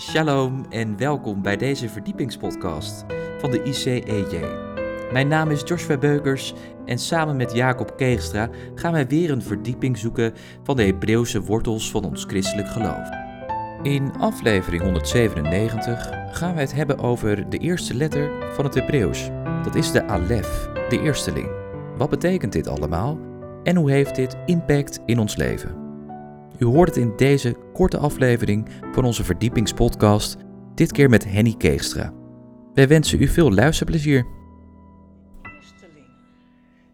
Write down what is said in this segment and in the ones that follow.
Shalom en welkom bij deze verdiepingspodcast van de ICEJ. Mijn naam is Joshua Beukers en samen met Jacob Keegstra gaan wij weer een verdieping zoeken van de Hebreeuwse wortels van ons christelijk geloof. In aflevering 197 gaan wij het hebben over de eerste letter van het Hebreeuws. Dat is de Alef, de eersteling. Wat betekent dit allemaal en hoe heeft dit impact in ons leven? U hoort het in deze korte aflevering van onze verdiepingspodcast, dit keer met Henny Keegstra. Wij wensen u veel luisterplezier.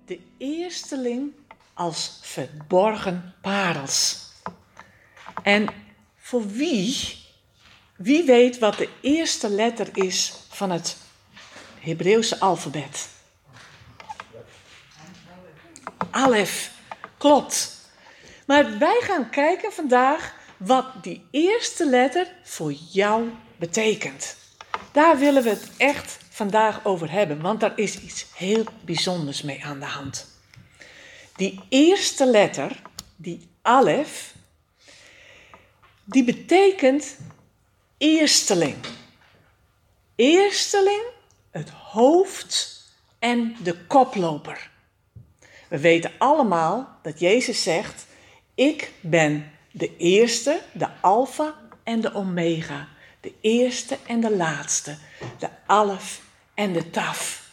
De eersteling als verborgen parels. En voor wie, wie weet wat de eerste letter is van het Hebreeuwse alfabet? Alef, klopt. Maar wij gaan kijken vandaag wat die eerste letter voor jou betekent. Daar willen we het echt vandaag over hebben, want daar is iets heel bijzonders mee aan de hand. Die eerste letter, die alef, die betekent eersteling. Eersteling, het hoofd en de koploper. We weten allemaal dat Jezus zegt: Ik ben de eerste, de Alpha en de Omega. De eerste en de laatste. De Alef en de Taf.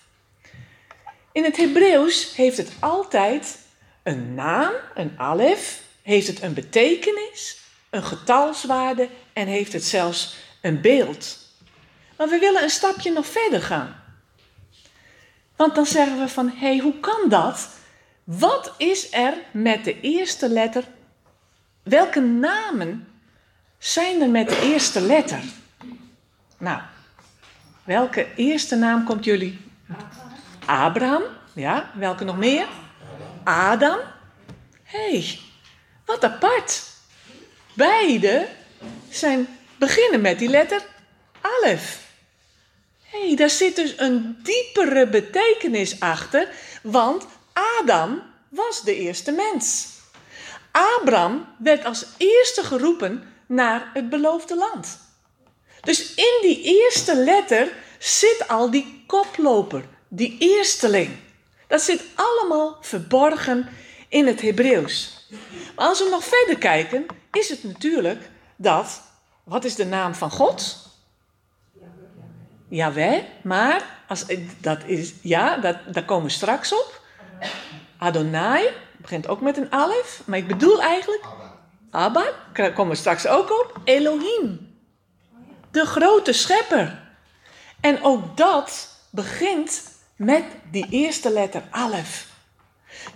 In het Hebreeuws heeft het altijd een naam, een Alef, heeft het een betekenis, een getalswaarde en heeft het zelfs een beeld. Maar we willen een stapje nog verder gaan. Want dan zeggen we van, hé, hey, hoe kan dat? Wat is er met de eerste letter? Welke namen zijn er met de eerste letter? Nou, welke eerste naam komt jullie? Abraham, ja. Welke nog meer? Adam. Hey, wat apart. Beide zijn, beginnen met die letter Alef. Hey, daar zit dus een diepere betekenis achter, want Adam was de eerste mens. Abraham werd als eerste geroepen naar het beloofde land. Dus in die eerste letter zit al die koploper, die eersteling. Dat zit allemaal verborgen in het Hebreeuws. Maar als we nog verder kijken, is het natuurlijk dat, wat is de naam van God? Jawel, maar als, dat is, ja, dat, daar komen we straks op. Adonai begint ook met een alef, maar ik bedoel eigenlijk Abba, daar komen we straks ook op. Elohim, de grote schepper. En ook dat begint met die eerste letter alef.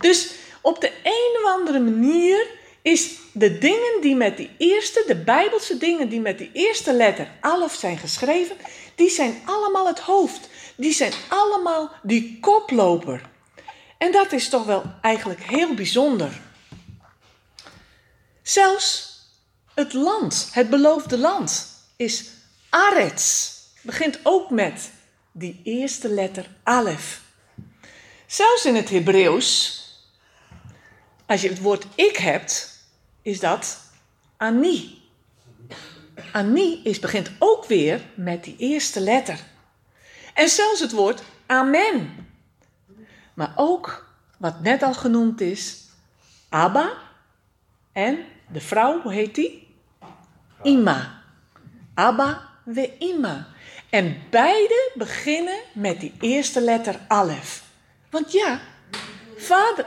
Dus op de een of andere manier is de dingen die met die eerste, de Bijbelse dingen die met die eerste letter alef zijn geschreven, die zijn allemaal het hoofd. Die zijn allemaal die koploper. En dat is toch wel eigenlijk heel bijzonder. Zelfs het land, het beloofde land, is Arets. Begint ook met die eerste letter Alef. Zelfs in het Hebreeuws, als je het woord ik hebt, is dat Ani. Ani is, begint ook weer met die eerste letter. En zelfs het woord Amen maar ook, wat net al genoemd is, Abba en de vrouw, hoe heet die? Ima. Abba we Ima. En beide beginnen met die eerste letter Alef. Want ja, vader.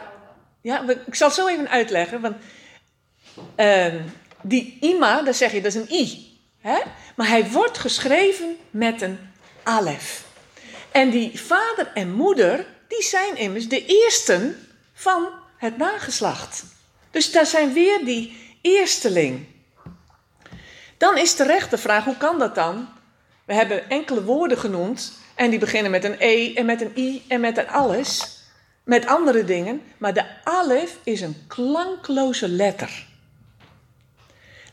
Ja, ik zal het zo even uitleggen. Want uh, die Ima, dan zeg je dat is een I. Hè? Maar hij wordt geschreven met een Alef. En die vader en moeder, die zijn immers de eersten van het nageslacht. Dus daar zijn weer die eersteling. Dan is terecht de vraag, hoe kan dat dan? We hebben enkele woorden genoemd en die beginnen met een E en met een I en met een alles. Met andere dingen, maar de alef is een klankloze letter.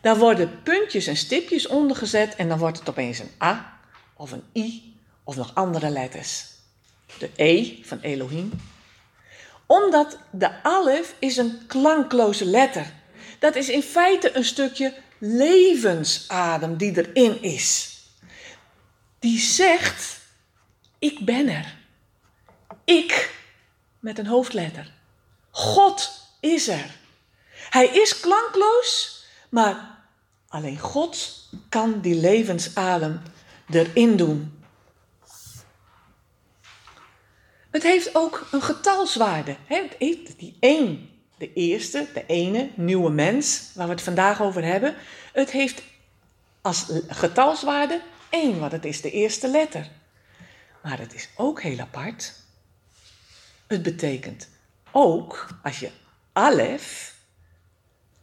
Daar worden puntjes en stipjes ondergezet en dan wordt het opeens een A of een I of nog andere letters de E van Elohim. Omdat de alef is een klankloze letter. Dat is in feite een stukje levensadem die erin is. Die zegt, ik ben er. Ik, met een hoofdletter. God is er. Hij is klankloos, maar alleen God kan die levensadem erin doen. Het heeft ook een getalswaarde. Het heeft die één, de eerste, de ene, nieuwe mens, waar we het vandaag over hebben. Het heeft als getalswaarde één, want het is de eerste letter. Maar het is ook heel apart. Het betekent ook, als je alef,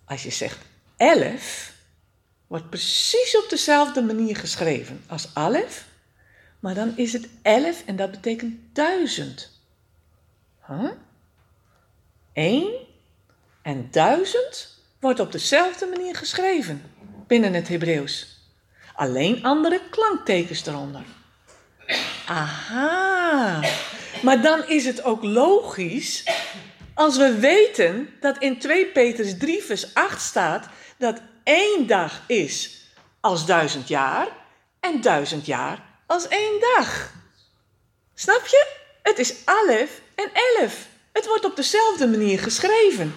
als je zegt elf, wordt precies op dezelfde manier geschreven als alef, maar dan is het elf en dat betekent duizend. Huh? Eén en duizend wordt op dezelfde manier geschreven binnen het Hebreeuws. Alleen andere klanktekens eronder. Aha, maar dan is het ook logisch als we weten dat in 2 Petrus 3 vers 8 staat dat één dag is als duizend jaar en duizend jaar als één dag. Snap je? Het is alef en elf. Het wordt op dezelfde manier geschreven.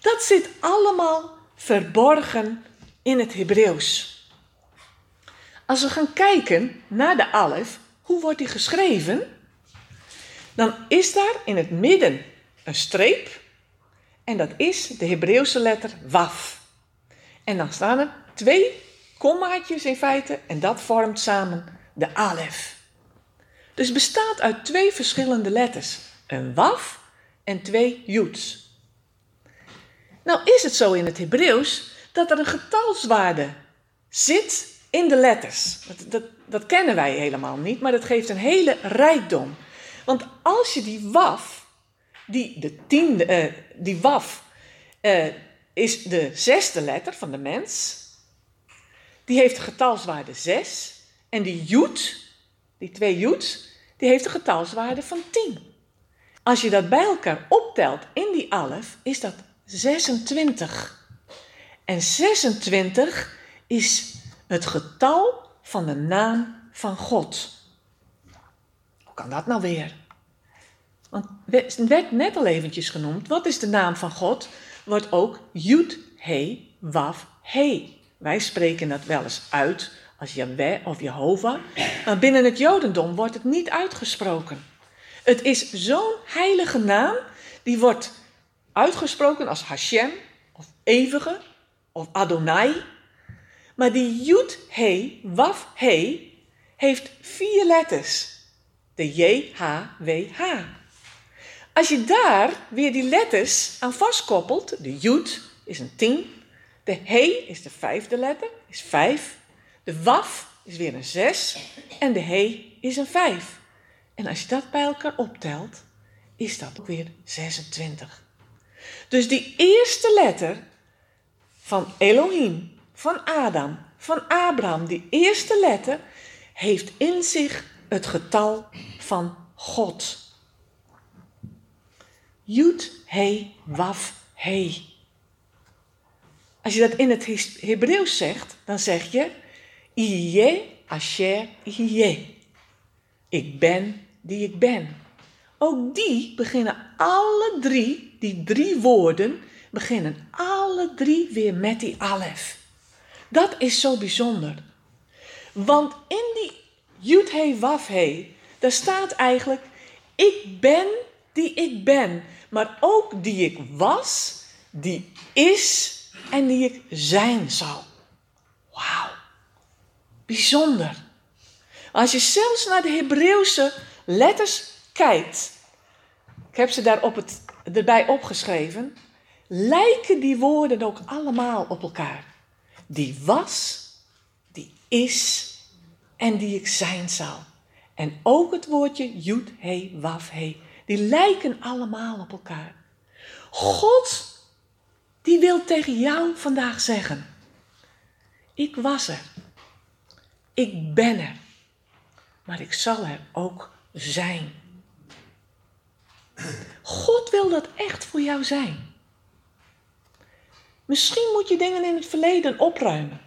Dat zit allemaal verborgen in het Hebreeuws. Als we gaan kijken naar de alef, hoe wordt die geschreven? Dan is daar in het midden een streep en dat is de Hebreeuwse letter waf. En dan staan er twee kommaatjes in feite en dat vormt samen de alef. Dus bestaat uit twee verschillende letters, een waf en twee joets. Nou is het zo in het Hebreeuws dat er een getalswaarde zit in de letters. Dat, dat, kennen wij helemaal niet, maar dat geeft een hele rijkdom. Want als je die waf, die, de tiende, uh, die waf uh, is de zesde letter van de mens. Die heeft de getalswaarde 6. En die joet, die twee joets, die heeft een getalswaarde van 10. Als je dat bij elkaar optelt in die alf, is dat 26. En 26 is het getal van de naam van God. Hoe kan dat nou weer? Want het werd net al eventjes genoemd. Wat is de naam van God? Wordt ook Jud, He, Waf, He. Wij spreken dat wel eens uit als Yahweh of Jehovah. Maar binnen het Jodendom wordt het niet uitgesproken. Het is zo'n heilige naam, die wordt uitgesproken als Hashem, of Eeuwige, of Adonai. Maar die Jud, He, Waf, He heeft vier letters. De J, H, W, H. Als je daar weer die letters aan vastkoppelt, de Jud is een 10, de He is de vijfde letter, is 5, de Waf is weer een 6 en de He is een 5. En als je dat bij elkaar optelt, is dat ook weer 26. Dus die eerste letter van Elohim, van Adam, van Abraham, die eerste letter, heeft in zich het getal van God. Jud, He, Waf, He. Als je dat in het Hebreeuws zegt, dan zeg je Iye, Asher, Iye. Ik ben die ik ben. Ook die beginnen alle drie, die drie woorden, beginnen alle drie weer met die alef. Dat is zo bijzonder. Want in die Yud He Waf He, daar staat eigenlijk: Ik ben die ik ben, maar ook die ik was, die is en die ik zijn zal. Wauw, bijzonder. Als je zelfs naar de Hebreeuwse letters kijkt, ik heb ze daar op het, erbij opgeschreven, lijken die woorden ook allemaal op elkaar. Die was, die is en die ik zijn zal. En ook het woordje Jud, He, Waf, He die lijken allemaal op elkaar. God, die wil tegen jou vandaag zeggen: Ik was er. Ik ben er. Maar ik zal er ook zijn. God wil dat echt voor jou zijn. Misschien moet je dingen in het verleden opruimen.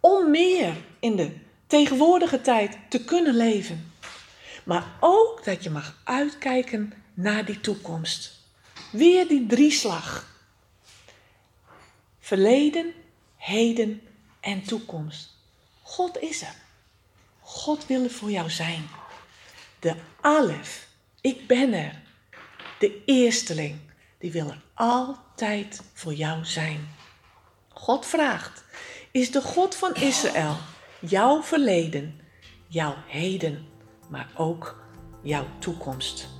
Om meer in de tegenwoordige tijd te kunnen leven. Maar ook dat je mag uitkijken naar die toekomst. Weer die drieslag. Verleden, heden en toekomst. God is er. God wil er voor jou zijn. De Alef, ik ben er. De eersteling, die wil er altijd voor jou zijn. God vraagt, is de God van Israël jouw verleden, jouw heden, maar ook jouw toekomst?